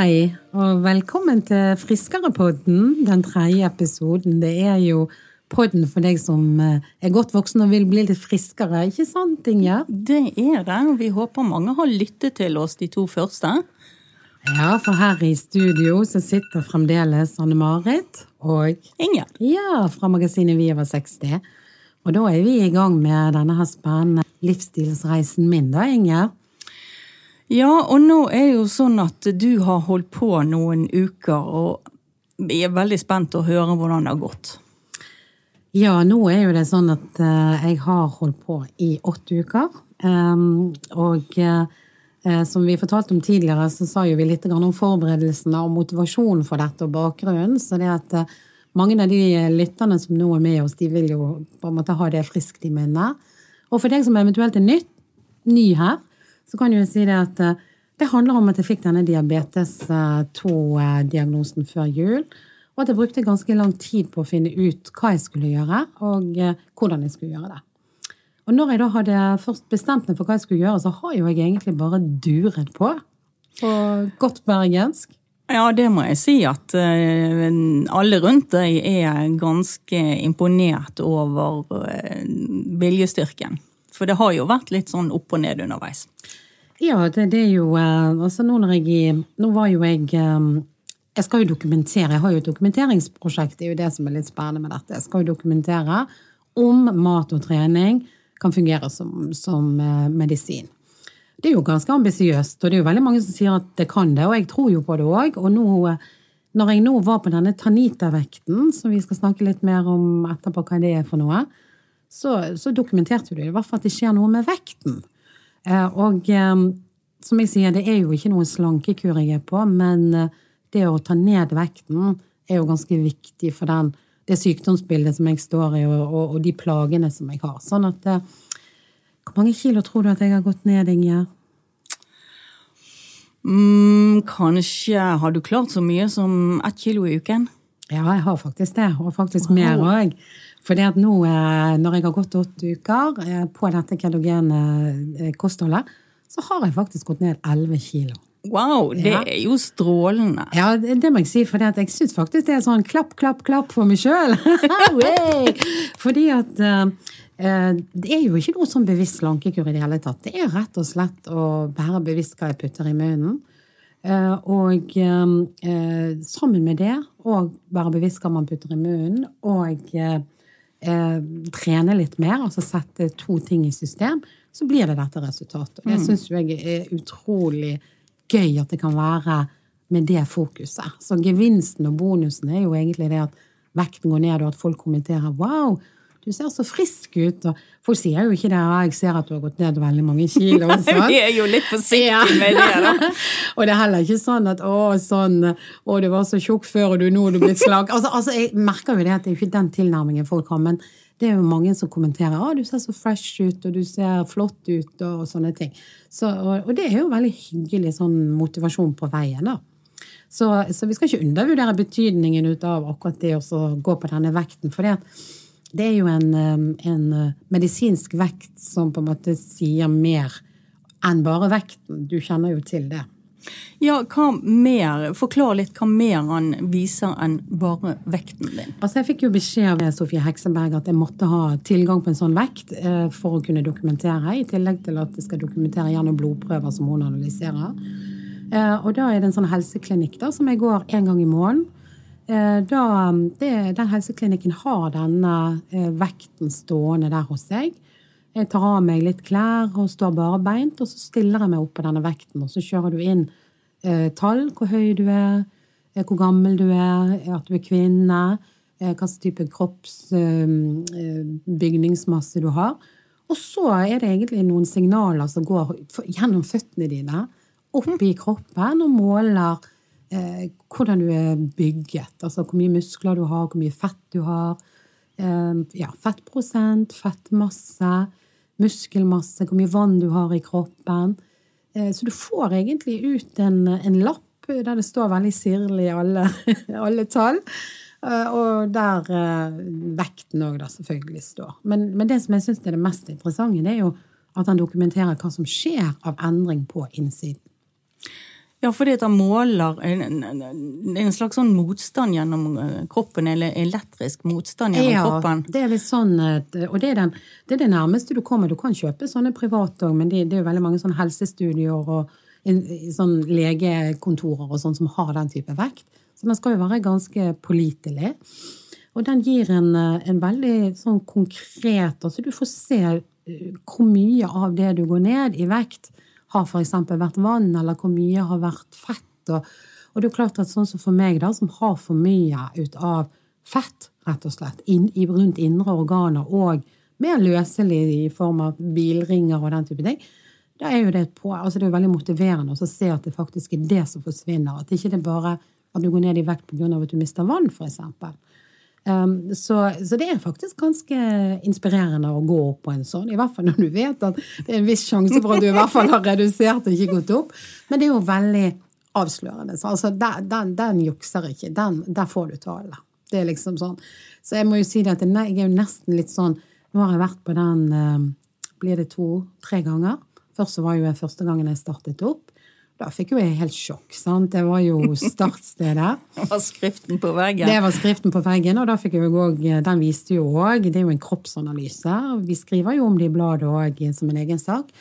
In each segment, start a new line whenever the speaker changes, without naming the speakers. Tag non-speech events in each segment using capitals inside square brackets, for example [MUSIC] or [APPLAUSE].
Hei, og velkommen til Friskerepodden, den tredje episoden. Det er jo podden for deg som eh, er godt voksen og vil bli litt friskere, ikke sant, Ingjerd?
Det er det, og vi håper mange har lyttet til oss de to første.
Ja, for her i studio så sitter fremdeles Anne-Marit og
Ingjerd.
Ja, fra magasinet Vi over 60. Og da er vi i gang med denne her spennende livsstilsreisen min, da, Ingjerd.
Ja, og nå er det jo sånn at du har holdt på noen uker, og vi er veldig spent å høre hvordan det har gått.
Ja, nå er jo det sånn at uh, jeg har holdt på i åtte uker. Um, og uh, som vi fortalte om tidligere, så sa jo vi litt om forberedelsene og motivasjonen for dette og bakgrunnen. Så det at mange av de lytterne som nå er med oss, de vil jo på en måte ha det friskt i minnet. Og for deg som eventuelt er nytt, ny her, så kan jeg si det at det handler om at jeg fikk denne diabetes 2-diagnosen før jul. Og at jeg brukte ganske lang tid på å finne ut hva jeg skulle gjøre, og hvordan jeg skulle gjøre det. Og når jeg da hadde først bestemt meg for hva jeg skulle gjøre, så har jo jeg egentlig bare duret på. På godt bergensk.
Ja, det må jeg si at alle rundt deg er ganske imponert over viljestyrken. For det har jo vært litt sånn opp og ned underveis.
Ja, det, det er jo uh, Altså nå når jeg Nå var jo jeg um, Jeg skal jo dokumentere. Jeg har jo et dokumenteringsprosjekt. Det er jo det som er litt spennende med dette. Jeg skal jo dokumentere om mat og trening kan fungere som, som medisin. Det er jo ganske ambisiøst, og det er jo veldig mange som sier at det kan det, og jeg tror jo på det òg. Og nå, når jeg nå var på denne Tanita-vekten, som vi skal snakke litt mer om etterpå hva det er for noe, så, så dokumenterte du i hvert fall at det skjer noe med vekten. Og som jeg sier, det er jo ikke noen slankekur jeg er på, men det å ta ned vekten er jo ganske viktig for den, det sykdomsbildet som jeg står i, og, og, og de plagene som jeg har. Sånn at hvor mange kilo tror du at jeg har gått ned, Ingjerd?
Mm, kanskje Har du klart så mye som ett kilo i uken?
Ja, jeg har faktisk det, og faktisk mer òg. For det at nå, når jeg har gått åtte uker på dette ketogene kostholdet, så har jeg faktisk gått ned elleve kilo.
Wow, det ja. er jo strålende.
Ja, det, det må jeg si, for jeg syns faktisk det er sånn klapp, klapp, klapp for meg sjøl. [LAUGHS] Fordi at Eh, det er jo ikke noe sånn bevisst slankekur i det hele tatt. Det er rett og slett å være bevisst hva jeg putter i munnen. Eh, og eh, sammen med det og være bevisst hva man putter i munnen, og trene litt mer, altså sette to ting i system, så blir det dette resultatet. Det mm. syns jeg er utrolig gøy at det kan være med det fokuset. Så gevinsten og bonusen er jo egentlig det at vekten går ned, og at folk kommenterer 'wow'. Du ser så frisk ut. Og folk sier jo ikke det. Jeg ser at du har gått ned veldig mange kilo. [LAUGHS]
Vi er jo litt forsiktige med det, da. [LAUGHS]
og det er heller ikke sånn at å, sånn, å du var så tjukk før, og du nå er du blitt slag. [LAUGHS] Altså, altså, jeg merker jo det at det er ikke den tilnærmingen folk har. men det er jo mange som kommenterer at du ser så fresh ut, og du ser flott ut, og sånne ting. Så, og, og, det er jo veldig hyggelig sånn motivasjon på veien, da. Så, så vi skal ikke undervurdere betydningen ut av akkurat det å gå på denne vekten. For det at det er jo en, en, eh, medisinsk vekt som på en måte sier mer enn bare vekten. Du kjenner jo til det.
Ja, hva mer? Forklar litt hva mer han viser enn bare vekten din.
Altså, Jeg fikk jo beskjed av Sofie Hekseberg at jeg måtte ha tilgang på en sånn vekt eh, for å kunne dokumentere, i tillegg til at jeg skal dokumentere gjennom blodprøver som hun analyserer. Eh, og da er det en sånn helseklinikk da, som jeg går en gang i måneden. Eh, da, det, den helseklinikken har denne eh, vekten stående der hos seg. Jeg tar av meg litt klær og står barbeint, og så stiller jeg meg opp på denne vekten. Og så kjører du inn eh, tall, hvor høy du er, eh, hvor gammel du er, at du er kvinne, eh, slags type kroppsbygningsmasse eh, du har. Og så er det egentlig noen signaler som går gjennom føttene dine, opp i kroppen, og måler eh, hvordan du er bygget. Altså hvor mye muskler du har, hvor mye fett du har. Eh, ja, fettprosent, fettmasse, muskelmasse, hvor mye vann du har i kroppen. Eh, så du får egentlig ut en, en lapp der det står veldig sirlig alle, [LAUGHS] alle tall. Eh, og der eh, vekten òg, da, selvfølgelig står. Men, men, det som jeg syns er det mest interessante, det er jo at han dokumenterer hva som skjer av endring på innsiden.
Ja, fordi at han måler en, en, slags sånn motstand gjennom eh, kroppen, eller elektrisk motstand gjennom
ja,
kroppen.
det er litt sånn, eh, og det er, den, det er det nærmeste du kommer. Du kan kjøpe sånne private òg, men det, det er jo veldig mange sånne helsestudioer og sånn legekontorer og sånn som har den type vekt. Så den skal jo være ganske pålitelig. Og den gir en, eh, en veldig sånn konkret Altså du får se hvor mye av det du går ned i vekt, har f.eks. vært vann, eller hvor mye har vært fett. Og, og, det er jo klart at sånn som for meg, da, som har for mye ut av fett, rett og slett, inn, rundt indre organer, og mer løselig i form av bilringer og den type ting, da er jo det, på, altså det er veldig motiverende å se at det faktisk er det som forsvinner. At ikke det bare at du går ned i vekt pga. at du mister vann, f.eks. Um, så, så, det er faktisk ganske inspirerende å gå opp på en sånn. I hvert fall når du vet at det er en viss sjanse for at du i hvert fall har redusert og ikke gått opp. Men det er jo veldig avslørende. Så altså, den, den, den jukser ikke. Den, der får du tale. Det er liksom sånn. Så jeg må jo si det at jeg er jo nesten litt sånn Nå har jeg vært på den um, Blir det to-tre ganger? Først så var jo jeg første gangen jeg startet opp. Da fikk jo jeg helt sjokk. sant? Det var jo startstedet. [LAUGHS]
det var skriften på veggen.
Det var skriften på veggen, og da fikk jeg også, den viste jo òg Det er jo en kroppsanalyse. Vi skriver jo om det i bladet òg som en egen sak.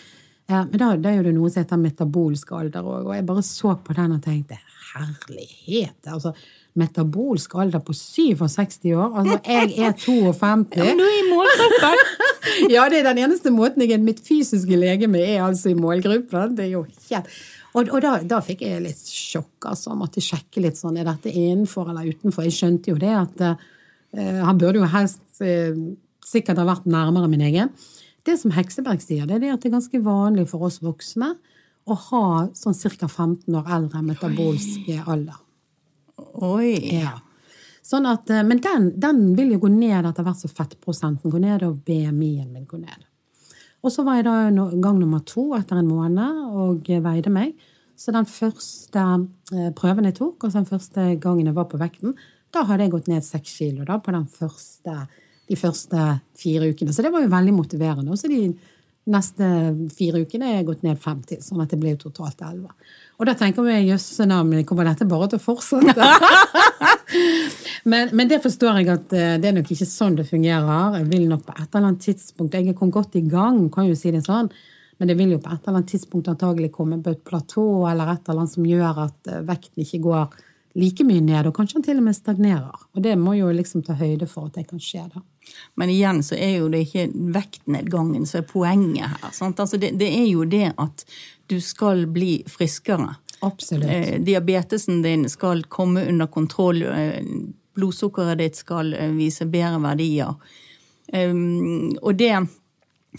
Men da, da er det noe som heter metabolsk alder òg, og jeg bare så på den og tenkte herlighet! altså Metabolsk alder på 67 år. Altså, jeg er 52.
Ja, men du er i målgruppen! [LAUGHS]
ja, det er den eneste måten jeg er mitt fysiske legeme er altså i målgruppen. Det er jo helt og, og da, da, fikk jeg litt sjokk, altså. Måtte sjekke litt sånn, er dette innenfor eller utenfor. Jeg skjønte jo det at uh, han burde jo helst uh, sikkert ha vært nærmere min egen. Det som Hekseberg sier, det er det at det er ganske vanlig for oss voksne å ha sånn ca. 15 år eldre metabolsk alder.
Oi!
Ja. Sånn at, eh, men den, den vil jo gå ned etter hvert som fettprosenten går ned, og BMI-en min går ned. Og så var jeg da gang nummer to etter en måned og veide meg. Så den første eh, prøven jeg tok, og den første gangen jeg var på vekten, da hadde jeg gått ned seks kilo da, på første, de første fire ukene. Så det var jo veldig motiverende. Og så de neste fire ukene er jeg gått ned fem til, sånn at det blir totalt elleve. Og da tenker vi jøsse navn, kommer dette bare til å fortsette? [LAUGHS] men, men, det forstår jeg at eh, det er nok ikke sånn det fungerer. Jeg vil nok på et eller annet tidspunkt Jeg kom godt i gang, kan jo si det sånn. Men det vil jo på et eller annet tidspunkt antagelig komme på et platå eller et eller annet som gjør at eh, vekten ikke går like mye ned, og kanskje han til og med stagnerer. Og det må jo liksom ta høyde for at det kan skje. da.
Men igjen så er jo det ikke vektnedgangen som er poenget her. Altså det, det, er jo det at du skal bli friskere.
Absolutt.
Eh, diabetesen din skal komme under kontroll. Eh, blodsukkeret ditt skal eh, vise bedre verdier. Um, og det,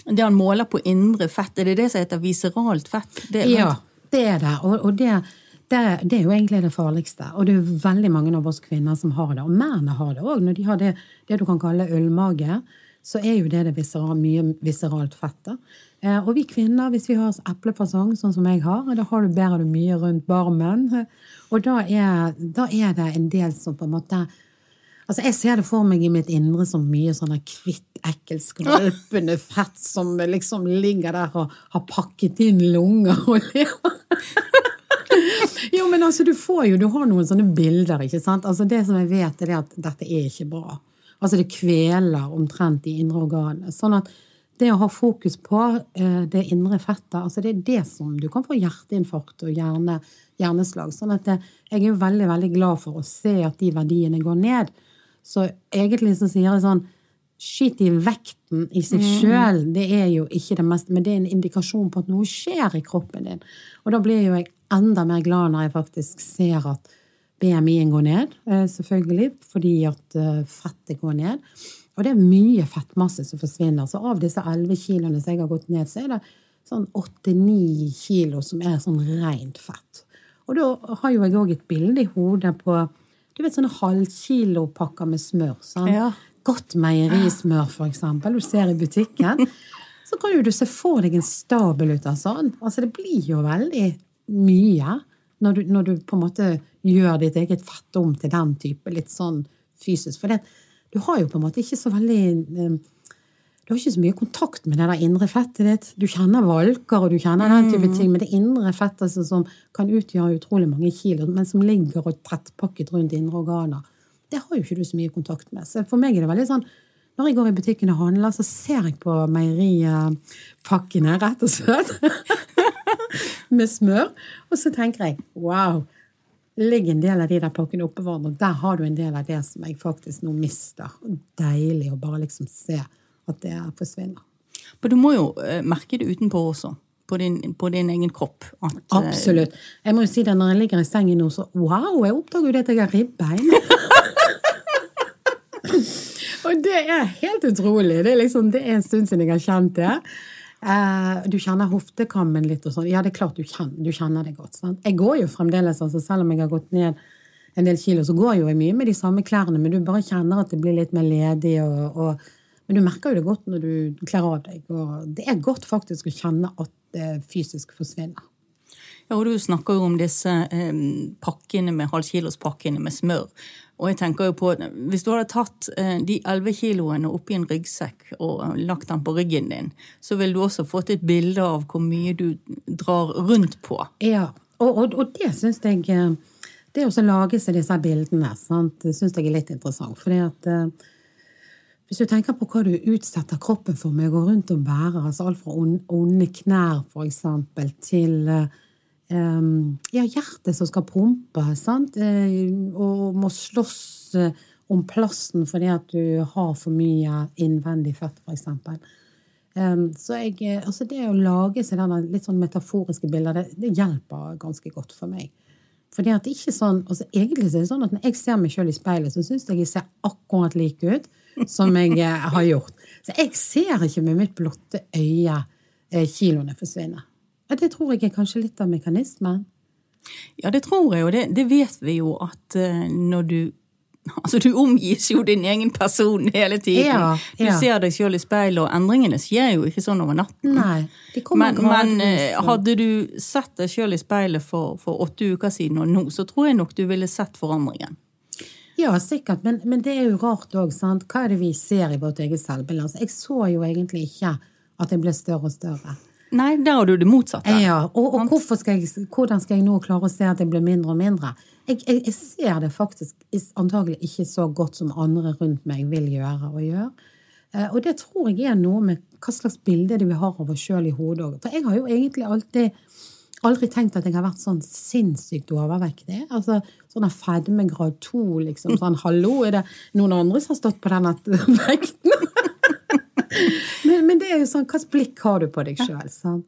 det han måler på indre fett, er det det som heter viseralt fett?
Det ja, det er det. Og, og det, det, det, er jo egentlig det farligste. Og det er veldig mange av oss kvinner som har det. Og mennene har det òg. Når de har det, det, du kan kalle ølmage, så er jo det det viseral, mye viseralt fett. Eh, og vi kvinner, hvis vi har eplefasong, sånn som jeg har, da har du, bærer du mye rundt barmen. Og da er, da er, det en del som på en måte Altså, Jeg ser det for meg i mitt indre som mye sånn kvitt, ekkelt, skvalpende [LAUGHS] fett som liksom ligger der og har pakket inn lunger og lever. [LAUGHS] jo, men altså, du får jo Du har noen sånne bilder, ikke sant? Altså, Det som jeg vet, er at dette er ikke bra. Altså, det kveler omtrent de indre organene. Sånn at det å ha fokus på eh, det indre fettet, altså det er det som du kan få hjerteinfarkt og hjerne, hjerneslag. Sånn at eh, jeg er jo veldig, veldig glad for å se at de verdiene går ned. Så egentlig så sier jeg sånn Skit i vekten i seg mm. sjøl, det er jo ikke det meste, men det er en indikasjon på at noe skjer i kroppen din. Og da blir jo jeg enda mer glad når jeg faktisk ser at BMI-en går ned, eh, selvfølgelig, fordi at fettet går ned. Og det er mye fettmasse som forsvinner. Så av disse 11 kiloene som jeg har gått ned, så er det sånn 8-9 kilo som er sånn rent fett. Og da har jo jeg òg et bilde i hodet på du vet sånne halvkilopakker med smør. Sånn. Ja. Godt meierismør, for eksempel, du ser i butikken. [LAUGHS] Så kan jo du se for deg en stabel ut av sånn. Altså, det blir jo veldig mye når du, når du på en måte gjør ditt eget fett om til den type litt sånn fysisk. For det, du har jo på en måte ikke så veldig eh, du har ikke så mye kontakt med det der indre fettet ditt. Du kjenner valker og du kjenner den type ting, men det indre fettet altså, som kan utgjøre utrolig mange kilo, men som ligger og tettpakket rundt indre organer, det har jo ikke du så mye kontakt med. Så for meg er det veldig sånn når jeg går i butikken og handler, så ser jeg på meieripakkene, rett og slett, [LAUGHS] [LAUGHS] med smør, og så tenker jeg wow, ligger en del av de der pakkene oppå hverandre. Der har du en del av det som jeg faktisk nå mister. Deilig å bare liksom se at det forsvinner.
Men du må jo eh, merke det utenpå også. På din, på din egen kropp. At, eh,
Absolutt. Jeg må jo si det når jeg ligger i sengen nå, så wow, jeg oppdager jo det at jeg har ribbein. [LAUGHS] Og det er helt utrolig. Det er, liksom, det er en stund siden jeg har kjent det. Eh, du kjenner hoftekammen litt og sånn. Ja, det er klart du kjenner, du kjenner det godt. Sant? Jeg går jo fremdeles, altså, selv om jeg har gått ned en del kilo, så går jo jeg mye med de samme klærne, men du bare kjenner at det blir litt mer ledig. Og, og, men du merker jo det godt når du kler av deg. Og det er godt faktisk å kjenne at det fysisk forsvinner.
Ja, og Du snakker jo om disse eh, pakkene med halvkilospakkene med smør. Og jeg tenker jo på, Hvis du hadde tatt eh, de 11 kiloene oppi en ryggsekk og lagt den på ryggen din, så ville du også fått et bilde av hvor mye du drar rundt på.
Ja, og, og, og det syns jeg eh, Det å lage seg disse bildene sant, syns jeg er litt interessant. fordi at eh, hvis du tenker på hva du utsetter kroppen for med å gå rundt og bære, altså alt fra onde knær for eksempel, til ja, hjertet som skal pumpe, sant? og må slåss om plassen fordi at du har for mye innvendig fett, eksempel. Um, så jeg, altså det å lage seg denne litt sånn metaforiske bilder, det, det hjelper ganske godt for meg. Fordi at det ikke sånn, altså Egentlig er det sånn at når jeg ser meg sjøl i speilet, så syns jeg jeg ser akkurat lik ut som jeg eh, har gjort. Så jeg ser ikke med mitt blotte øye eh, kiloene forsvinne. Og det tror jeg er kanskje litt av mekanismen.
Ja, det tror jeg, og det, det vet vi jo at uh, når du Altså, du omgis jo din egen person hele tiden. Ja, ja. Du ser deg sjøl i speilet, og endringene skjer jo ikke sånn over natten.
Nei,
men, men hadde du sett deg sjøl i speilet for, for, åtte uker siden og nå, så tror jeg nok du ville sett forandringen.
Ja, sikkert, men, men det er jo rart òg, sant. Hva er det vi ser i vårt eget selvbilde? Altså, jeg så jo egentlig ikke at jeg ble større og større.
Nei, der har du det motsatte.
Ja, og, og skal jeg, hvordan skal jeg nå klare å se at jeg blir mindre og mindre? Jeg, jeg, jeg, ser det faktisk antagelig ikke så godt som andre rundt meg vil gjøre og gjør. Eh, og det tror jeg er noe med hva slags bilde vi har av oss sjøl i hodet òg. For jeg har jo egentlig alltid aldri tenkt at jeg har vært sånn sinnssykt overvektig. Altså sånn fedmegrad to, liksom. Sånn hallo, er det noen andre som har stått på den vekten? [LAUGHS] men, men, det er jo sånn, hvilket blikk har du på deg sjøl? Sånn?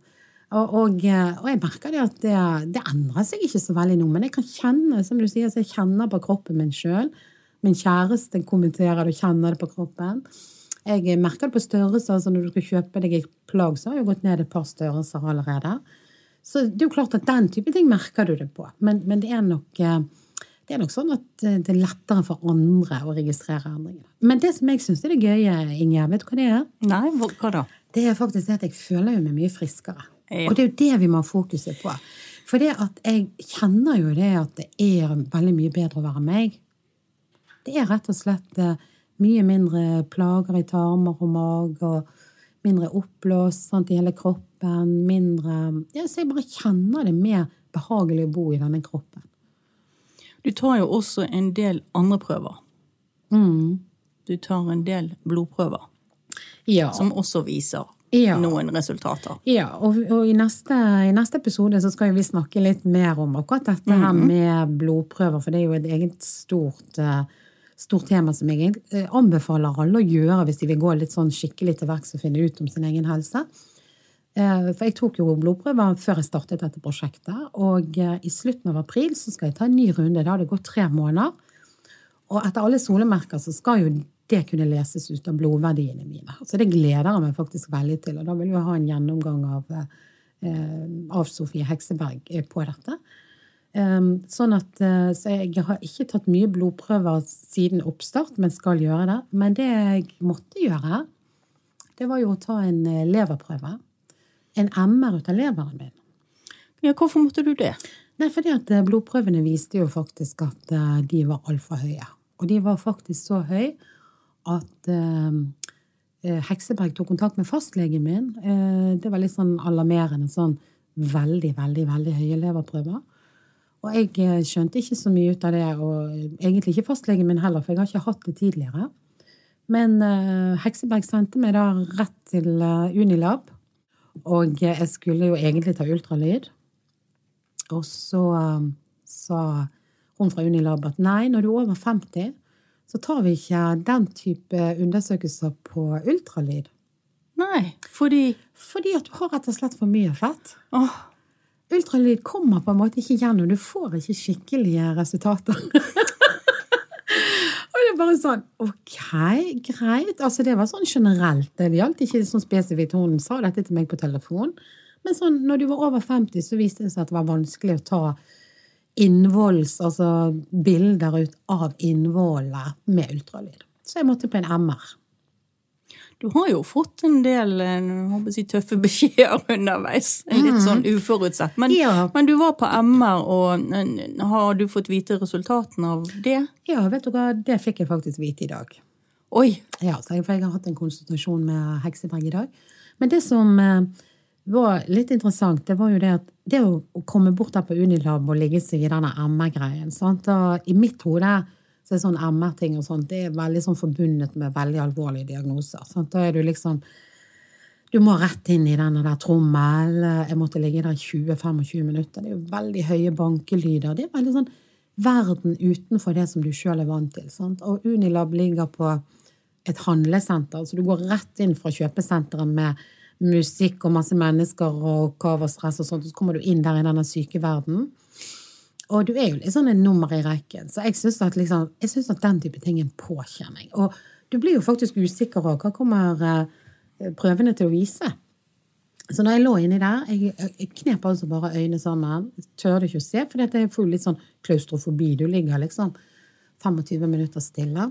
Og, og, eh, og, jeg merker det at det, det, endrer seg ikke så veldig nå, men jeg kan kjenne som du sier, så jeg kjenner på kroppen min sjøl. Min kjæreste kommenterer det og kjenner det på kroppen. Jeg merker det på størrelser. altså Når du skal kjøpe deg et plagg, så har jeg gått ned et par størrelser allerede. Så det er jo klart at den type ting merker du det på. Men, men det er nok eh, det er nok sånn at eh, det er lettere for andre å registrere endringene. Men det som jeg syns er det gøye, Ingjerd, vet du hva det er?
Nei, hva da?
Det er faktisk det at jeg føler meg mye friskere. Ja. Og det er jo det vi må ha fokuset på. For det at jeg kjenner jo det at det er veldig mye bedre å være meg. Det er rett og slett eh, mye mindre plager i tarmer og mage, og mindre oppblåst sant, i hele kroppen. Mindre ja, Så jeg bare kjenner det mer behagelig å bo i denne kroppen.
Du tar jo også en del andre prøver.
Mm.
Du tar en del blodprøver.
Ja.
Som også viser ja. noen resultater.
Ja, og, og i, neste, i, neste, episode så skal vi snakke litt mer om akkurat dette her mm. med blodprøver, for det er jo et eget stort, uh, stort tema som jeg uh, anbefaler alle å gjøre hvis de vil gå litt sånn skikkelig til verks og finne ut om sin egen helse. Eh, for jeg tok jo blodprøver før jeg startet dette prosjektet. Og eh, i slutten av april så skal jeg ta en ny runde. Da har det gått tre måneder. Og etter alle solemerker så skal jo det kunne leses ut av blodverdiene mine. Så det gleder jeg meg faktisk veldig til. Og da vil jeg ha en gjennomgang av, eh, av Sofie Hekseberg på dette. Sånn at, så jeg har ikke tatt mye blodprøver siden oppstart, men skal gjøre det. Men det jeg måtte gjøre, det var jo å ta en leverprøve en MR ut av leveren min.
Ja, Hvorfor måtte du det?
Nei, fordi at eh, Blodprøvene viste jo faktisk at eh, de var altfor høye. Og de var faktisk så høye at eh, eh, Hekseberg tok kontakt med fastlegen min. Eh, det var litt sånn alarmerende. Sånn veldig, veldig, veldig høye leverprøver. Og jeg skjønte ikke så mye ut av det, og egentlig ikke fastlegen min heller, for jeg har ikke hatt det tidligere. Men eh, Hekseberg sendte meg da rett til Unilab, og jeg skulle jo egentlig ta ultralyd. Og så um, sa hun fra Unilab at nei, når du er over 50, så tar vi ikke den type undersøkelser på ultralyd.
Nei, fordi
Fordi at du har rett og slett for mye fett.
Åh,
Ultralyd kommer på en måte ikke gjennom. Du får ikke skikkelige resultater. [LAUGHS] det bare sånn Ok, greit. Altså, det var sånn generelt. Det gjaldt ikke sånn spesifikt. Hun sa dette til meg på telefon. Men sånn, når du var over 50, så viste det seg at det var vanskelig å ta innvolls, altså bilder ut av innvollet med ultralyd. Så jeg måtte på en MR.
du har jo fått en del eh, si, tøffe [LAUGHS] beskjeder underveis. Litt sånn uforutsett. Men,
Ja.
men du var på MR, og har du fått vite resultatene av det?
Ja, vet du hva, det fikk jeg faktisk vite i dag.
Oi!
Ja, så jeg, for jeg har hatt en konsultasjon med Hekseberg i dag. Men det som eh, var litt interessant, det var jo det at det å, komme bort der på Unilab og ligge seg i denne MR-greien I mitt hode så sånn MR-ting og sånt, det er veldig sånn forbundet med veldig alvorlige diagnoser. Sant? Da er du liksom Du må rett inn i denne der trommel. Jeg måtte ligge der i 20-25 minutter. Det er jo veldig høye bankelyder. Det er veldig sånn verden utenfor det som du sjøl er vant til. Sant? Og Unilab ligger på et handlesenter, så du går rett inn fra kjøpesenteret med musikk og masse mennesker og kav og stress og sånt, og så kommer du inn der i denne sykeverden. Og du er jo litt sånn en nummer i rekken, så jeg syns at, liksom, at den type ting er en påkjenning. Og du blir jo faktisk usikker òg. Hva kommer eh, prøvene til å vise? Så når jeg lå inni der, jeg, jeg knep altså bare øynene sammen. Tørde ikke å se, for jeg får litt sånn klaustrofobi. Du ligger liksom 25 minutter stille.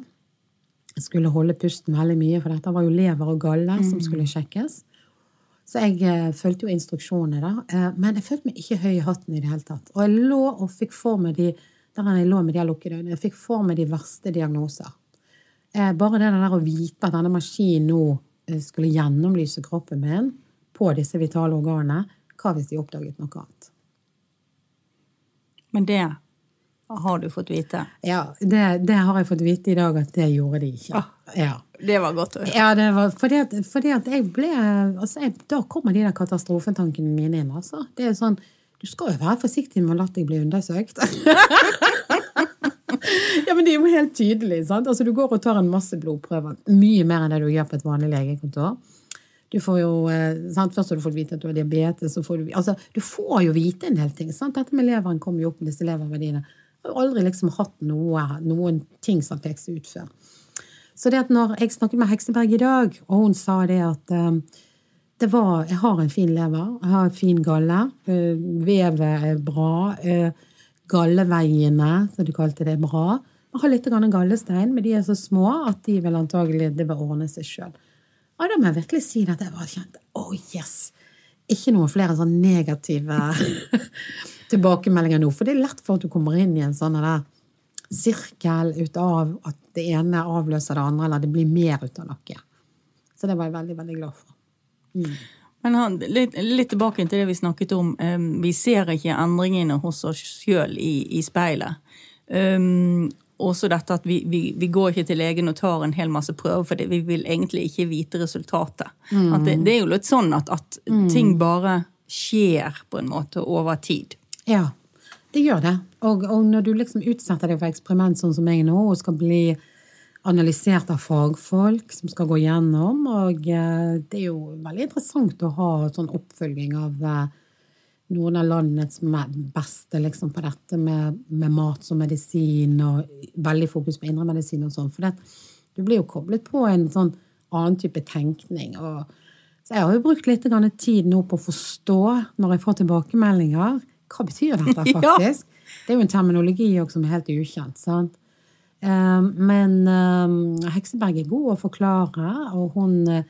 Jeg skulle holde pusten veldig mye, for dette var jo lever og galle som skulle sjekkes. Så jeg eh, fulgte jo instruksjonene, da. Eh, men jeg følte meg ikke høy i hatten i det hele tatt. Og jeg lå og fikk for meg de der jeg lå med de lukkede øynene, jeg fikk for meg de verste diagnoser. Eh, bare det der å vite at denne maskinen nå skulle gjennomlyse kroppen min på disse vitale organene, hva hvis de oppdaget noe annet?
Men det har du fått vite.
Ja, det, det har jeg fått vite i dag at det gjorde de ikke.
Ah.
Ja.
Det var godt å høre.
Ja, det var fordi at, fordi at jeg ble altså jeg, Da kommer de der katastrofetankene mine inn. altså. Det er sånn, Du skal jo være forsiktig med å la deg bli undersøkt. [LAUGHS] ja, men det er jo helt tydelig. sant? Altså, Du går og tar en masse blodprøver. Mye mer enn det du gjør på et vanlig legekontor. Du får jo, eh, sant? Først har du fått vite at du har diabetes. Så får du, altså, du får jo vite en del ting. sant? Dette med leveren kommer jo opp med disse leververdiene. Jeg har aldri liksom hatt noe, noen ting som seg ut før. Så det at når jeg snakket med Hekseberg i dag, og hun sa det at eh, det var, jeg har en fin lever, jeg har en fin galle, eh, vevet er bra, eh, galleveiene, som de kalte det, er bra. Jeg har litt gallestein, men de er så små at de vil antagelig det vil ordne seg sjøl. Ja, da må jeg virkelig si at jeg bare kjente oh yes! Ikke noen flere sånn negative [LAUGHS] tilbakemeldinger nå. For det er lett for at du kommer inn i en sånn der sirkel ut av at det ene avløser det andre, eller det blir mer ut av noe. Så det var jeg veldig, veldig glad for.
Men han, litt, litt tilbake til det vi snakket om. Um, vi ser ikke endringene hos oss sjøl i, i speilet. Um, også dette at vi, vi, vi går ikke til legen og tar en hel masse prøver, for vi vil egentlig ikke vite resultatet. At det, det er jo litt sånn at, at ting bare skjer på en måte over tid.
Ja, det gjør det. Og, og når du liksom utsetter deg for eksperiment sånn som jeg nå, og skal bli analysert av fagfolk som skal gå gjennom, og eh, det er jo veldig interessant å ha sånn oppfølging av eh, noen av landets me- beste liksom, på dette med, med mat som medisin, og veldig fokus på indremedisin og sånn. For det, du blir jo koblet på en sånn annen type tenkning. og så jeg har jo brukt litt grann tid nå på å forstå, når jeg får tilbakemeldinger, hva betyr dette [LAUGHS]
Ja.
faktisk? Det er jo en terminologi også som er helt ukjent. sant? Eh, Men um, Hekseberg er god å forklare, og hun eh,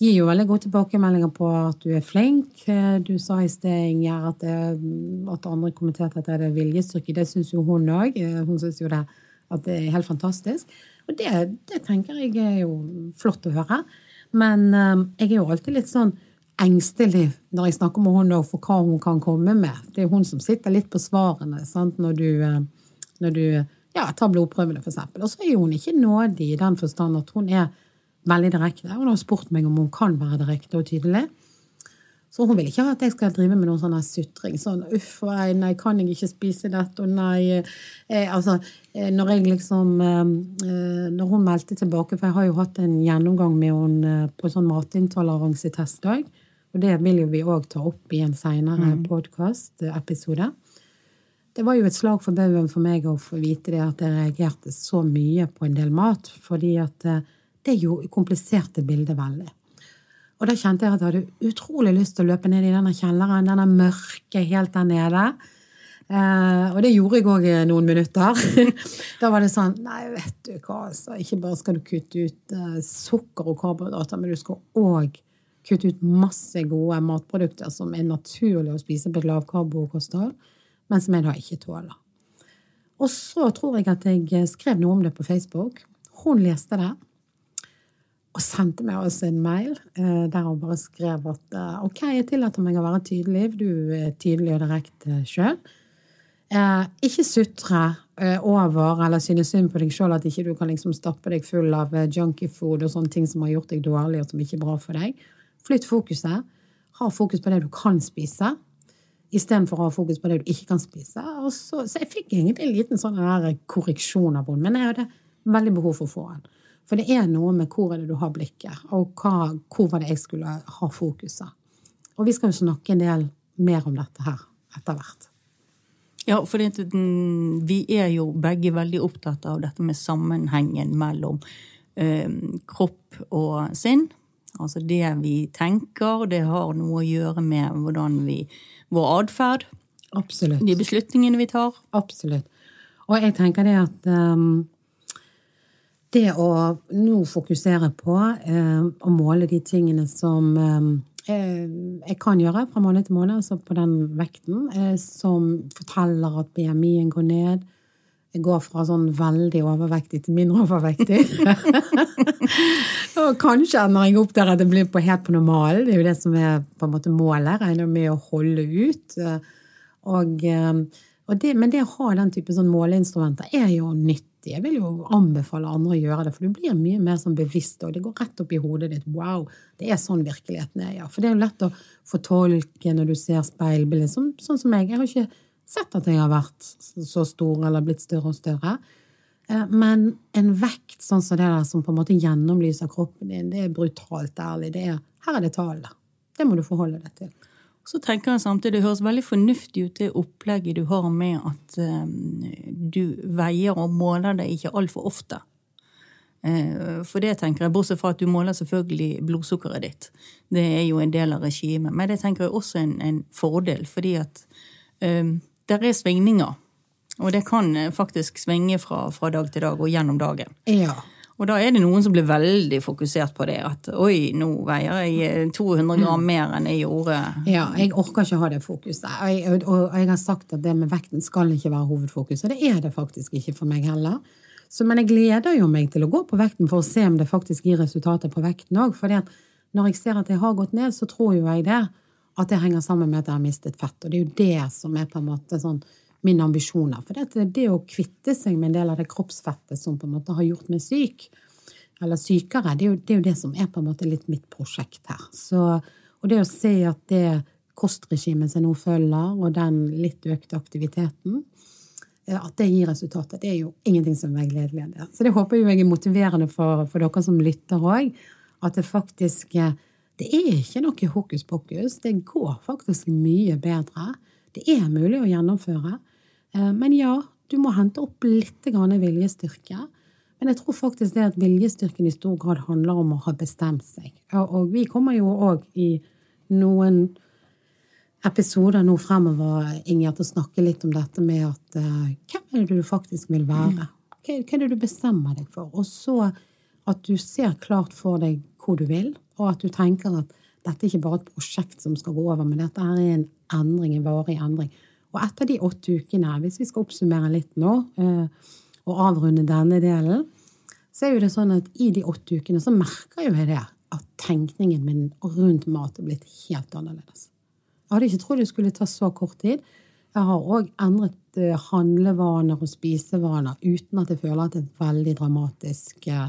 gir jo veldig gode tilbakemeldinger på at du er flink. Eh, Du sa i sted, Inger, at, det- at andre kommenterte at det er viljestyrke. Det syns jo hun òg. Hun syns jo det, at det er helt fantastisk. Og det, det tenker jeg er jo flott å høre. Men eh, jeg er jo alltid litt sånn engstelig når jeg snakker med henne for hva hun kan komme med. Det er hun som sitter litt på svarene sant? når du, eh, når du ja, tar blodprøvene, eksempel. Og så er hun ikke nådig i den forstand at hun er veldig direkte. Hun har spurt meg om hun kan være direkte og tydelig. Så hun vil ikke ha at jeg skal drive med noen sånn sutring. Sånn uff nei, kan jeg ikke spise dette, og nei eh, Altså, eh, når jeg liksom eh, eh, Når hun meldte tilbake, for jeg har jo hatt en gjennomgang med henne eh, på sånn matintoleransetest òg, og det vil jo vi òg ta opp i en seinere mm. podkastepisode. Det var jo et slag for baugen for meg å få vite det at jeg reagerte så mye på en del mat, fordi at eh, det jo kompliserte bildet veldig. Og da kjente jeg at jeg hadde utrolig lyst til å løpe ned i denne kjelleren, denne mørke helt der nede. Eh, og det gjorde jeg òg noen minutter. [LAUGHS] da var det sånn Nei, vet du hva, altså. Ikke bare skal du kutte ut eh, sukker og karbohydrater, men du skal òg kutte ut masse gode matprodukter som er naturlig å spise på et lavkarbokosthold, men som jeg da ikke tåler. Og så tror jeg at jeg skrev noe om det på Facebook. Hun leste det og sendte meg også en mail eh, der hun bare skrev at eh, ok, jeg tillater meg å være tydelig, du er tydelig og direkte sjøl. Eh, ikke sutre over eller synes synd på deg sjøl at ikke du kan liksom stappe deg full av junkie food og sånne ting som har gjort deg dårlig, og som ikke er bra for deg. Flytt fokuset. Ha fokus på det du kan spise, istedenfor å ha fokus på det du ikke kan spise. Så, så, jeg fikk egentlig en liten sånn korreksjon av henne, men jeg hadde veldig behov for å få den. For det er noe med hvor er det du har blikket, og hva, hvor var det jeg skulle ha fokuset. Og vi skal jo snakke en del mer om dette her etter hvert.
Ja, for vi er jo begge veldig opptatt av dette med sammenhengen mellom eh, kropp og sinn. Altså det vi tenker, det har noe å gjøre med hvordan vi Vår atferd.
Absolutt.
De beslutningene vi tar.
Absolutt. Og jeg tenker det at um, det å nå fokusere på eh, å måle de tingene som eh, eh, jeg kan gjøre fra måned til måned, altså på den vekten, eh, som forteller at BMI-en går ned. Jeg går fra sånn veldig overvektig til mindre overvektig. [LAUGHS] og kanskje ender jeg opp der at det blir på helt på normal, det er jo det som er på en måte målet, regner med å holde ut. Og, eh, og det, men det å ha den type sånn måleinstrumenter er jo nytt. Jeg vil jo anbefale andre å gjøre det, for du blir mye mer sånn bevisst, og det går rett opp i hodet ditt. Wow, det er sånn virkeligheten er, ja. For det er jo lett å fortolke når du ser speilbildet, sånn, sånn som meg. Jeg har ikke sett at jeg har vært så stor eller blitt større og større. Eh, men en vekt sånn som det der, som på en måte gjennomlyser kroppen din, det er brutalt ærlig. Det er, her er det tallene. Det må du forholde deg til.
Så tenker jeg samtidig, Det høres veldig fornuftig ut, det opplegget du har med at um, du veier og måler det ikke altfor ofte. Uh, for det tenker jeg, Bortsett fra at du måler selvfølgelig blodsukkeret ditt. Det er jo en del av regimet. Men det tenker jeg også en, en fordel, fordi at um, det er svingninger. Og det kan faktisk svinge fra, fra dag til dag og gjennom dagen.
Ja.
Og da er det noen som blir veldig fokusert på det. At oi, nå veier jeg 200 gram mm. mer enn jeg gjorde.
Ja, jeg orker ikke ha det fokuset. Jeg, og jeg har sagt at det med vekten skal ikke være hovedfokus. Og det er det faktisk ikke for meg heller. Så, men jeg gleder jo meg til å gå på vekten for å se om det faktisk gir resultater på vekten òg. For når jeg ser at jeg har gått ned, så tror jo jeg det. At det henger sammen med at jeg har mistet fett. Og det er jo det som er på en måte sånn mine ambisjoner. For det, det å kvitte seg med en del av det kroppsfettet som på en måte har gjort meg syk, eller sykere, det er, jo, det er jo det som er på en måte litt mitt prosjekt her. Så, og det å se at det kostregimet som nå følger, og den litt økte aktiviteten, eh, at det gir resultater, det er jo ingenting som er gledelig. Så det håper jeg er motiverende for, for dere som lytter òg. At det faktisk eh, Det er ikke noe hokus pokus. Det går faktisk mye bedre. Det er mulig å gjennomføre. Eh, men ja, du må hente opp litt viljestyrke. Men jeg tror faktisk det at viljestyrken i stor grad handler om å ha bestemt seg. Og vi kommer jo òg i noen episoder nå fremover Ingjerd, til å snakke litt om dette med at uh, hvem er det du faktisk vil være? Hva er det du bestemmer deg for? Og så at du ser klart for deg hvor du vil, og at du tenker at dette er ikke bare et prosjekt som skal gå over, men dette er en endring, en varig endring. Og etter de åtte ukene, hvis vi skal oppsummere litt nå eh, og avrunde denne delen, så er jo det sånn at i de åtte ukene så merker jo jeg det at tenkningen min rundt mat er blitt helt annerledes. Jeg hadde ikke trodd det skulle ta så kort tid. Jeg har òg endret eh, handlevaner og spisevaner uten at jeg føler at det er veldig dramatisk. Eh,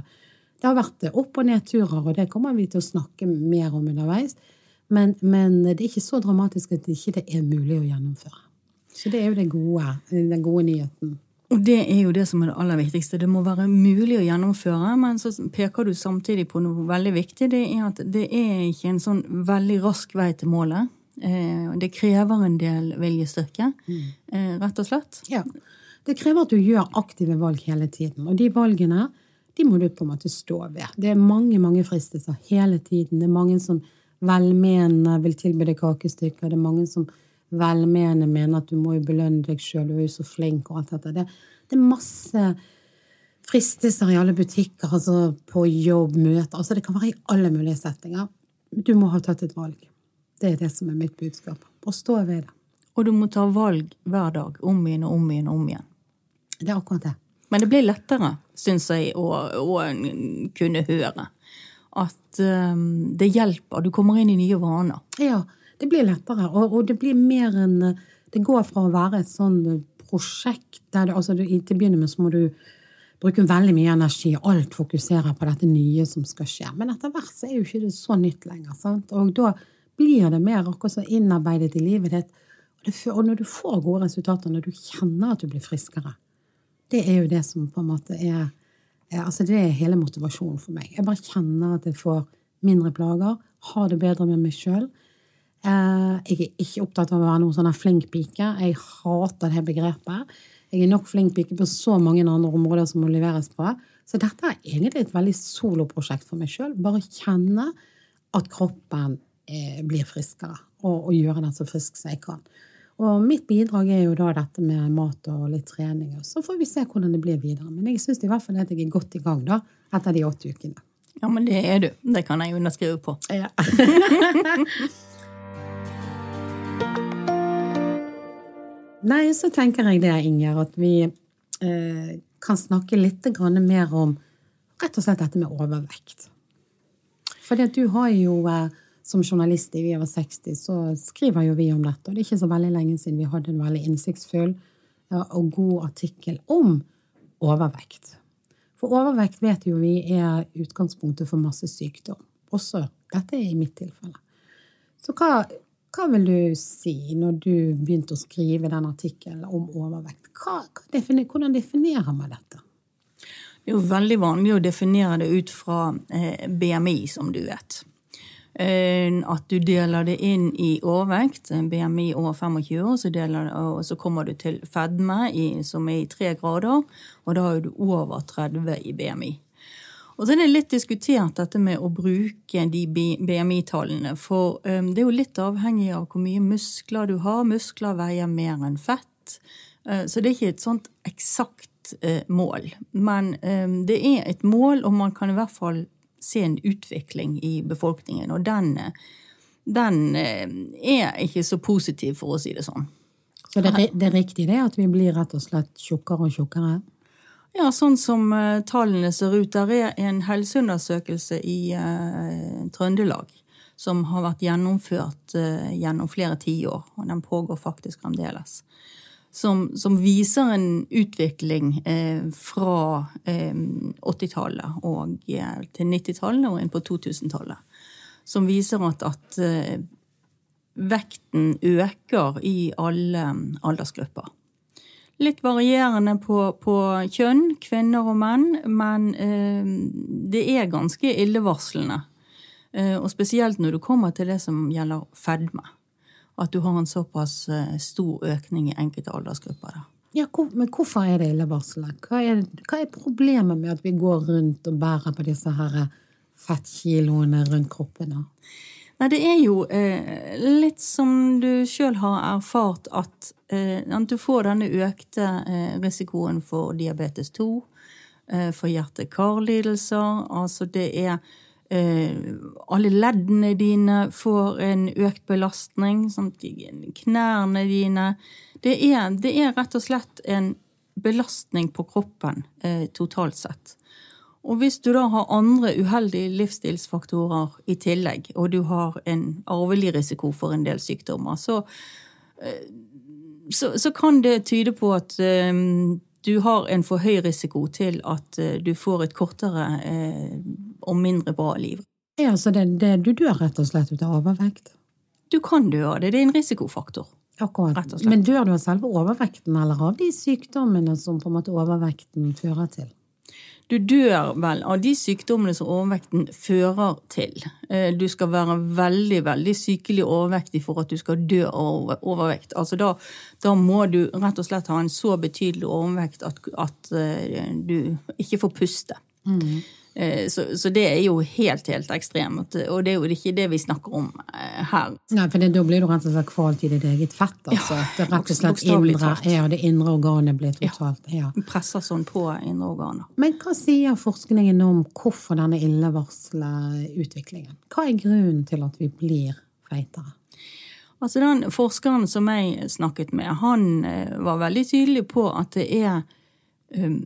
det har vært opp- og nedturer, og det kommer vi til å snakke mer om underveis. Men, men det er ikke så dramatisk at det ikke er mulig å gjennomføre. Så det er jo det gode, den gode nyheten.
Og det er jo det som er det aller viktigste. Det må være mulig å gjennomføre, men så peker du samtidig på noe veldig viktig. Det er at det er ikke en sånn veldig rask vei til målet. Eh, det krever en del viljestyrke, mm. rett og slett.
Ja. Det krever at du gjør aktive valg hele tiden. Og de valgene de må du på en måte stå ved. Det er mange mange fristelser hele tiden. Det er mange som velmenende vil tilby deg kakestykker. Det er mange som velmenende mener at du må jo belønne deg sjøl, du er jo så flink og alt dette. Det, det, er masse fristelser i alle butikker, altså på jobb, møter. Altså det kan være i alle mulige settinger. Du må ha tatt et valg. Det er det som er mitt budskap. Og stå ved det.
Og du må ta valg hver dag. Om igjen og om igjen og om igjen.
Det er akkurat det.
Men det blir lettere, syns jeg, å, å, kunne høre. At um, det hjelper. Du kommer inn i nye vaner.
Ja, det blir lettere. Og, og, det blir mer enn Det går fra å være et sånn prosjekt der du, altså, til å begynne med så må du bruke veldig mye energi, alt fokuserer på dette nye som skal skje. Men etter hvert så er jo ikke det så nytt lenger. Sant? Og da blir det mer akkurat så innarbeidet i livet ditt. Og, og når du får gode resultater, når du kjenner at du blir friskere, det er jo det som på en måte er, altså Det er hele motivasjonen for meg. Jeg bare kjenner at jeg får mindre plager, har det bedre med meg sjøl. Eh, jeg er ikke opptatt av å være noen sånn flink pike. Jeg hater det begrepet. Jeg er nok flink pike på så mange andre områder som må leveres på. Så dette er egentlig et veldig soloprosjekt for meg sjøl. Bare kjenne at kroppen eh, blir friskere, og, og, gjøre den så frisk som jeg kan. Og mitt bidrag er jo da dette med mat og litt trening. Og så får vi se hvordan det blir videre. Men jeg syns i hvert fall at jeg er godt i gang da, etter de åtte ukene.
Ja, men det er du. Det kan jeg underskrive på. Ja. [LAUGHS]
Nei, så tenker jeg det, Inger, at vi eh, kan snakke litt mer om rett og slett dette med overvekt. Fordi at du har jo, eh, som journalist i Vi over 60, så skriver jo vi om dette. Og det er ikke så veldig lenge siden vi hadde en veldig innsiktsfull og god artikkel om overvekt. For overvekt vet jo vi er utgangspunktet for masse sykdom. Også dette er i mitt tilfelle. Så hva, hva vil du si når du begynte å skrive den artikkelen om overvekt? Hva, definer, hvordan definerer man dette?
Det er jo veldig vanlig å definere det ut fra eh, BMI, som du vet. Eh, at du deler det inn i overvekt, BMI over 25 år, så, deler, og så kommer du til fedme, i, som er i tre grader, og da er du over 30 i BMI. Og så er det litt diskutert dette med å bruke de BMI-tallene. For um, det er jo litt avhengig av hvor mye muskler du har. Muskler veier mer enn fett. Uh, så det er ikke et sånt eksakt mål. Men det er et mål, og man kan i hvert fall se en utvikling i befolkningen. Og den, den uh, er ikke så positiv, for å si det sånn.
Så det, det er riktig det at vi blir rett og slett tjukkere og tjukkere?
Ja, sånn som uh, tallene ser ut. Der er en helseundersøkelse i uh, Trøndelag som har vært gjennomført uh, gjennom flere tiår, og den pågår faktisk fremdeles. Som, som viser en utvikling fra 80-tallet og til 90-tallet og inn på 2000-tallet. Som viser at, at vekten øker i alle aldersgrupper. Litt varierende på, på, kjønn, kvinner og menn, men eh, det er ganske illevarslende. Eh, og spesielt når du kommer til det som gjelder fedme. At du har en såpass eh, stor økning i enkelte aldersgrupper. Da.
Ja, Men hvorfor er det illevarselet? Hva, hva er problemet med at vi går rundt og bærer på disse her fettkiloene rundt kroppen? da?
Nei, det er jo eh, litt som du sjøl har erfart, at, eh, at, du får denne økte eh, risikoen for diabetes 2, eh, for hjerte-kar-lidelser. Altså det er eh, Alle leddene dine får en økt belastning. Sånn, knærne dine det er, det er, rett og slett en belastning på kroppen eh, totalt sett. Og hvis du da har andre uheldige livsstilsfaktorer i tillegg, og du har en arvelig risiko for en del sykdommer, så, eh, så, så kan det tyde på at eh, du har en for høy risiko til at uh, du får et kortere uh, og mindre bra liv.
Ja, så det, det, du dør rett og slett ut av overvekt?
Du kan dø av det. Det er en risikofaktor.
Akkurat. Rett og slett. Men dør du av selve overvekten, eller av de sykdommene som på en måte overvekten fører til?
Du dør vel av de sykdommene som overvekten fører til. Eh, du skal være veldig veldig sykelig overvektig for at du skal dø av overvekt. Altså da, da, må du rett og slett ha en så betydelig overvekt at, at eh, du ikke får puste. Mm. Eh, så, så, det er jo helt, helt ekstremt. Og det er jo ikke det vi snakker om eh, her.
Nei, for det, da blir du rett og slett kvalt i ditt eget fett. altså. Ja, det rett og slett indre, ja, det indre organet blir totalt ja.
ja. Presser sånn på indre organer.
Men hva sier forskningen om hvorfor denne illevarslutviklingen? Hva er grunnen til at vi blir feitere?
Altså Den forskeren som jeg snakket med, han eh, var veldig tydelig på at det er um,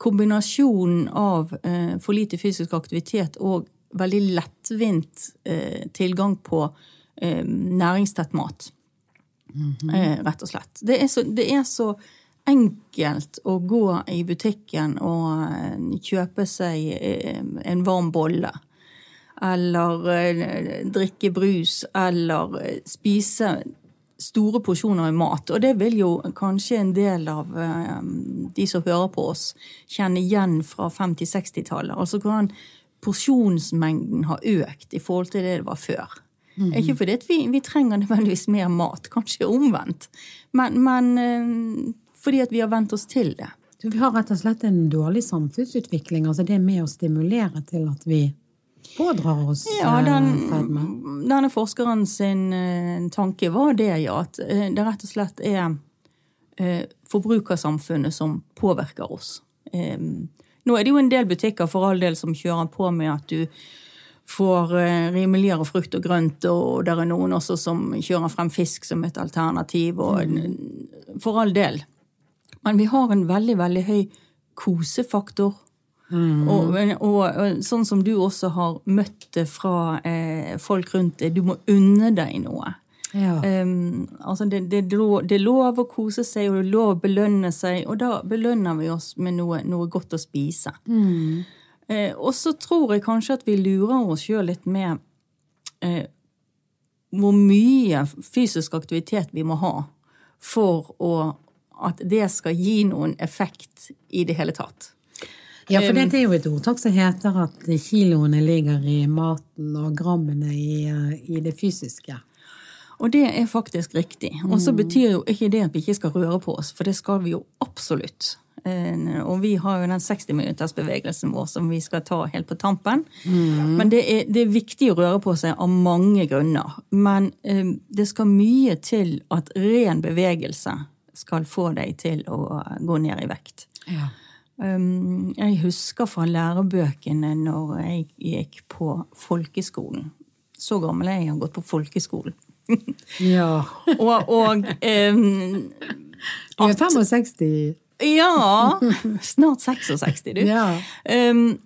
kombinasjonen av eh, for lite fysisk aktivitet og veldig lettvint eh, tilgang på eh, næringstett mat. Mm -hmm. rett og slett. Det er, så, det er, så, enkelt å gå i butikken og eh, kjøpe seg eh, en varm bolle. Eller drikke brus, eller spise store porsjoner i mat. Og det vil jo kanskje en del av eh, de som hører på oss, kjenne igjen fra 50-60-tallet. Altså hvordan porsjonsmengden har økt i forhold til det det var før. Mm. Ikke fordi vi, vi, trenger nødvendigvis mer mat, kanskje omvendt, men, men eh, fordi vi har vent oss til det.
Vi har rett og slett en dårlig samfunnsutvikling. altså Det er med å stimulere til at vi pådrar oss
ja, den, eh, fedme? Denne forskeren sin uh, tanke var det, ja. At uh, det rett og slett er forbrukersamfunnet som påvirker oss. Nå er det jo en del butikker for all del som kjører på med at du får rimeligere frukt og grønt, og det er noen også som kjører frem fisk som et alternativ, mm. for all del. Men vi har en veldig, veldig høy kosefaktor Mm. Og, og, og, sånn som du også har møtt det fra eh, folk rundt deg, du må unne deg noe. Ja. Um, altså det, det, det, er lov å kose seg, og det er lov å belønne seg, og da belønner vi oss med noe, noe godt å spise. Mm. Eh, og så tror jeg kanskje at vi lurer oss sjøl litt med eh, hvor mye fysisk aktivitet vi må ha for å, at det skal gi noen effekt i det hele tatt.
Ja, for det er jo et ordtak som heter at kiloene ligger i maten og grammene i, eh, i det fysiske.
Og det er faktisk riktig. Og så mm. betyr jo ikke det at vi ikke skal røre på oss, for det skal vi jo absolutt. Eh, og vi har jo den 60-minuttersbevegelsen vår som vi skal ta helt på tampen. Mm. Men det er, det er, viktig å røre på seg av mange grunner. Men eh, det skal mye til at ren bevegelse skal få deg til å gå ned i vekt. Ja. Um, jeg husker fra lærebøkene når jeg gikk på folkeskolen. Så gammel er jeg har gått på folkeskolen. [LAUGHS]
ja.
og, og um,
Du er 65?
Ja. Snart 66, du.
Ja.
Um,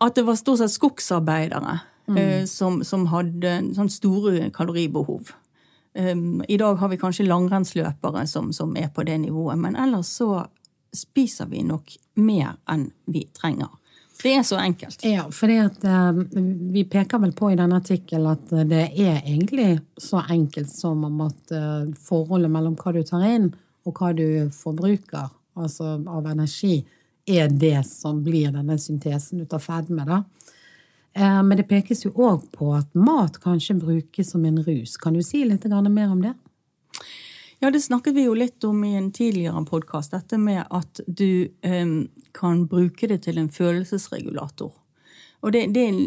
at det var stort sett skogsarbeidere mm. uh, som, som, hadde sånn store kaloribehov. Um, I dag har vi kanskje langrennsløpere som, som, er på det nivået, men ellers så spiser vi nok mer enn vi trenger. Det er så enkelt.
Ja, for uh, vi peker vel på i denne artikkelen at det er egentlig så enkelt som om at uh, forholdet mellom hva du tar inn og hva du forbruker, altså av energi, er det som blir denne syntesen ut av fedme. da. Uh, men det pekes jo òg på at mat kanskje brukes som en rus. Kan du si litt mer om det?
Ja, det snakket vi jo litt om i en tidligere podkast. Dette med at du um, kan bruke det til en følelsesregulator. Og det, det, er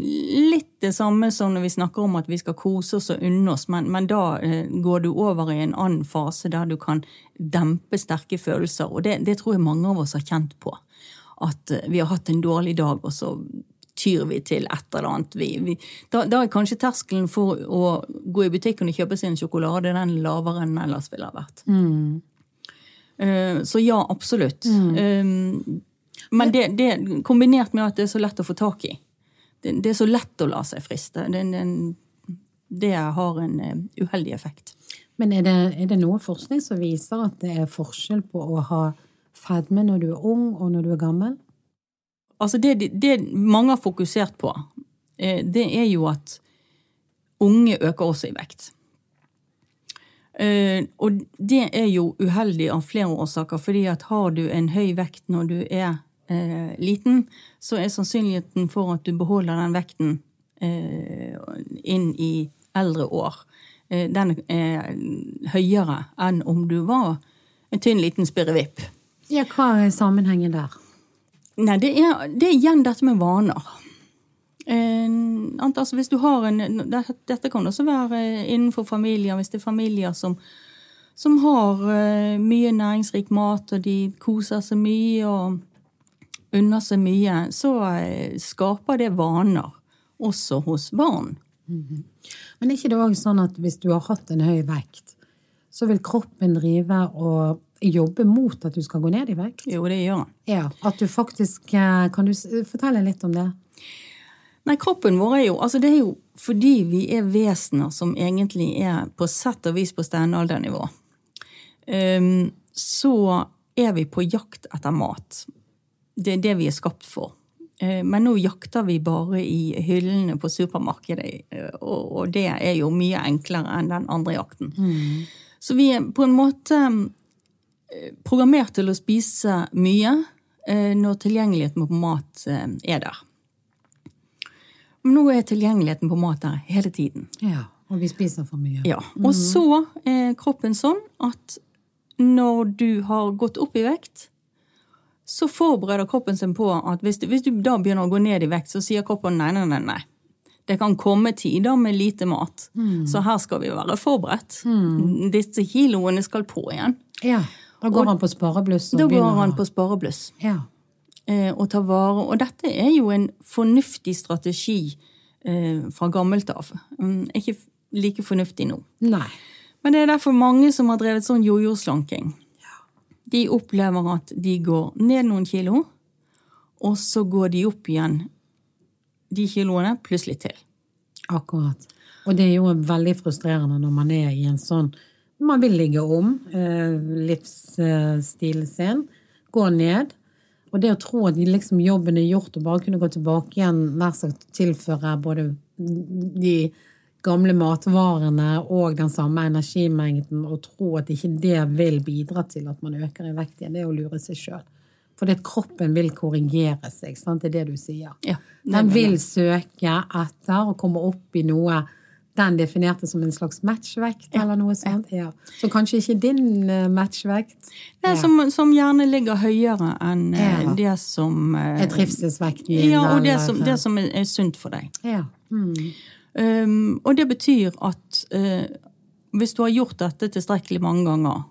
litt det samme som når vi snakker om at vi skal kose oss og unne oss, men, men da uh, går du over i en annen fase der du kan dempe sterke følelser. Og det, det tror jeg mange av oss har kjent på. At uh, vi har hatt en dårlig dag, og så tyr vi til et eller annet. Vi, vi, da, da, er kanskje terskelen for å gå i butikken og kjøpe en sjokolade den lavere enn den ellers ville ha vært. Mm. Uh, så ja, absolutt. Mm. Um, Men det, det kombinert med at det er så lett å få tak i. Det, det er så lett å la seg friste. Det, det, det har en eh, uheldig effekt.
Men er det, er det noe forskning som viser at det er forskjell på å ha fedme når du er ung og når du er gammel?
Altså det, det mange har fokusert på, eh, det er jo at unge øker også i vekt. Eh, og det er jo uheldig av flere årsaker, fordi at har du en høy vekt når du er eh, liten, så er sannsynligheten for at du beholder den vekten inn i eldre år, den er høyere enn om du var en tynn, liten spirrevipp.
Ja, hva er sammenhengen der?
Nei, det er, det er igjen dette med vaner. Eh, altså hvis du har en, Dette kan også være innenfor familier, hvis det er familier som, som har uh, mye næringsrik mat, og de koser seg mye og unner seg mye, så uh, skaper det vaner også hos barn. Mm -hmm.
Men er ikke det òg sånn at hvis du har hatt en høy vekt, så vil kroppen drive og jobbe mot at du skal gå ned i vekt?
Jo, det gjør han.
Ja, at du faktisk, eh, Kan du fortelle litt om det?
Nei, kroppen vår er jo Altså, det er jo fordi vi er vesener som egentlig er på sett og vis på steinaldernivå. Um, så er vi på jakt etter mat. Det er det vi er skapt for. Uh, men nå jakter vi bare i hyllene på supermarkedet, og, og, det er jo mye enklere enn den andre jakten. Mm. Så vi er på en måte programmert til å spise mye eh, når tilgjengeligheten på mat eh, er der. Men nå er tilgjengeligheten på mat der hele tiden.
Ja, Og vi spiser for mye.
Ja, Og mhm. så er kroppen sånn at når du har gått opp i vekt, så forbereder kroppen seg på at hvis du, hvis du da begynner å gå ned i vekt, så sier kroppen nei, nei, nei. nei. Det kan komme tider med lite mat, mm. så her skal vi være forberedt. Mm. Disse kiloene skal på igjen.
Ja. Da går og, han på sparebluss?
Da går han på sparebluss.
Ja.
Eh, og tar vare. Og dette er jo en fornuftig strategi eh, fra gammelt av. Um, ikke like fornuftig nå.
Nei.
Men det er derfor mange som har drevet sånn jojo-slanking. Ja. De opplever at de går ned noen kilo, og så går de opp igjen de kiloene pluss litt til.
Akkurat. Og det er jo veldig frustrerende når man er i en sånn man vil ligge om eh, livsstilen sin, gå ned. Og det å tro at liksom jobben er gjort og bare kunne gå tilbake igjen, nær sagt tilføre både de gamle matvarene og den samme energimengden, og tro at ikke det vil bidra til at man øker i vekt igjen, det er å lure seg sjøl. Fordi at kroppen vil korrigere seg, sant? det er det du sier.
Ja,
den vil søke etter å komme opp i noe den definerte som en slags matchvekt, eller noe sånt. Ja. Så kanskje ikke din uh, matchvekt.
Nei, som, som, gjerne ligger høyere enn uh, ja. det som
uh, Er trivselsvekten
din? Ja, og det som, det som er, sunt for deg.
Ja. Mm.
Um, og det betyr at hvis du har gjort dette tilstrekkelig mange ganger,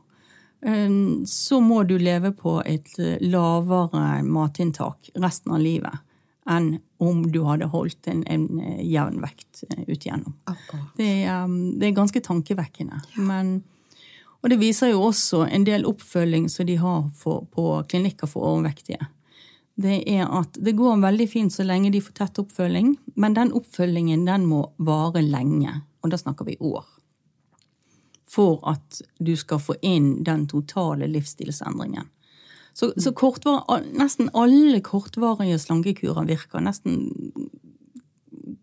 um, så må du leve på et lavere matinntak resten av livet enn om du hadde holdt en, en eh, jevn vekt eh, ut igjennom. Det, um, det, er ganske tankevekkende. Ja. Men, og det viser jo også en del oppfølging som de har for, på klinikker for overvektige. Det er at det går veldig fint så lenge de får tett oppfølging, men den oppfølgingen den må vare lenge. Og da snakker vi år. For at du skal få inn den totale livsstilsendringen. Så, så kortvar, nesten alle kortvarige slankekurer virker. Nesten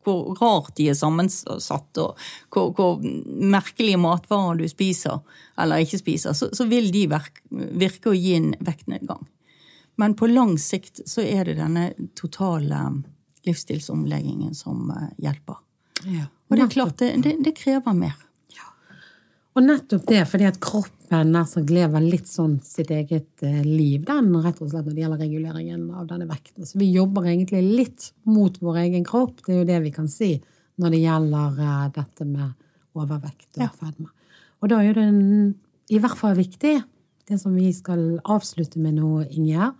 hvor rart de er sammensatt, og hvor, hvor merkelige matvarer du spiser eller ikke spiser, så, så vil de virke, virke å gi en vektnedgang. Men på lang sikt så er det denne totale livsstilsomleggingen som eh, hjelper.
Ja,
og det er klart, det, det, det krever mer.
Og nettopp det, fordi at kroppen nær som lever litt sånn sitt eget eh, liv, den rett og slett når det gjelder reguleringen av denne vekten. Så vi jobber egentlig litt mot vår egen kropp, det er jo det vi kan si når det gjelder uh, dette med overvekt og ja. fedme. Og da er det en, i hvert fall viktig, det som vi skal avslutte med nå, Ingjerd,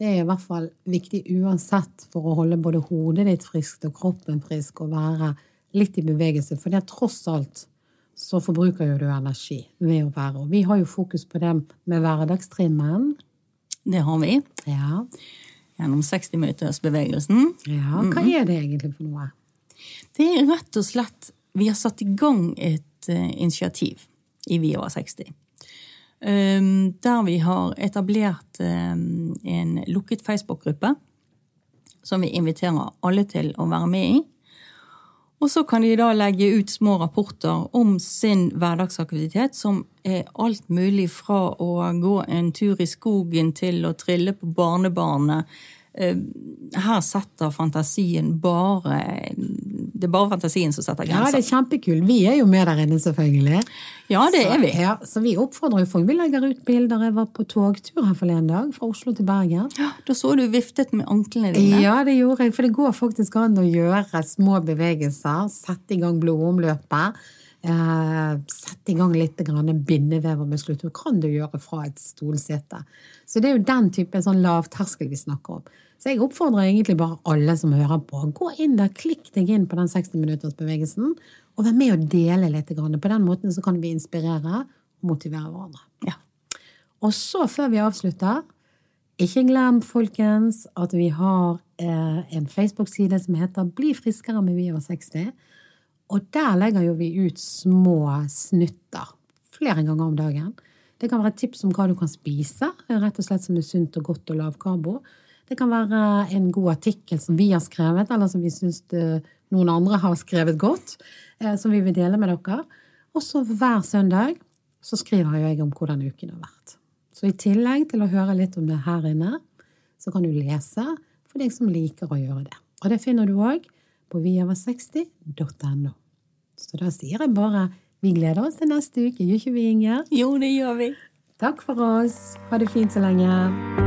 det er i hvert fall viktig uansett for å holde både hodet ditt friskt og kroppen frisk og være litt i bevegelse. For det er tross alt så forbruker jo du energi ved å være. Og vi har jo fokus på det med hverdagstrimmen.
Det har vi.
Ja.
gjennom 60-minuttersbevegelsen.
Ja, hva er det egentlig for noe?
Det er rett og slett Vi har satt i gang et uh, initiativ i Vi over 60. Um, der vi har etablert um, en lukket Facebook-gruppe som vi inviterer alle til å være med i. Og så kan de da legge ut små rapporter om sin hverdagsaktivitet, som er alt mulig fra å gå en tur i skogen til å trille på barnebarnet, her setter fantasien bare Det er bare fantasien som setter grenser.
Ja, det er kjempekult. Vi er jo med der inne, selvfølgelig.
Ja, det er vi.
Så, ja, så vi oppfordrer jo folk. Vi legger ut bilder. Jeg var på togtur her forleden dag, fra Oslo til Bergen.
Ja, Da så du viftet med anklene dine.
Ja, det gjorde jeg. For det går faktisk an å gjøre små bevegelser. Sette i gang blodomløpet. Eh, sette i gang litt bindevev og muskulatur kan du gjøre fra et stolsete. Så det er jo den type sånn lavterskel vi snakker om. Så jeg oppfordrer egentlig bare alle som hører på, gå inn der, klikk deg inn på den 60-minuttersbevegelsen, og vær med og dele litt. På den måten så kan vi inspirere og motivere hverandre.
Ja.
Og så, før vi avslutter, ikke glem, folkens, at vi har eh, en Facebook-side som heter Bli friskere med Vi over 60. Og der legger jo vi ut små snutter flere ganger om dagen. Det kan være et tips om hva du kan spise, rett og slett som er sunt og godt og lavkarbo. Det kan være en god artikkel som vi har skrevet, eller som vi syns noen andre har skrevet godt, eh, som vi vil dele med dere. Og så hver søndag så skriver jeg om hvordan uken har vært. Så i tillegg til å høre litt om det her inne, så kan du lese for deg som liker å gjøre det. Og det finner du òg på viover60.no. Så da sier jeg bare vi gleder oss til neste uke, gjør ikke vi, Inger?
Jo, det gjør vi.
Takk for oss. Ha det fint så lenge.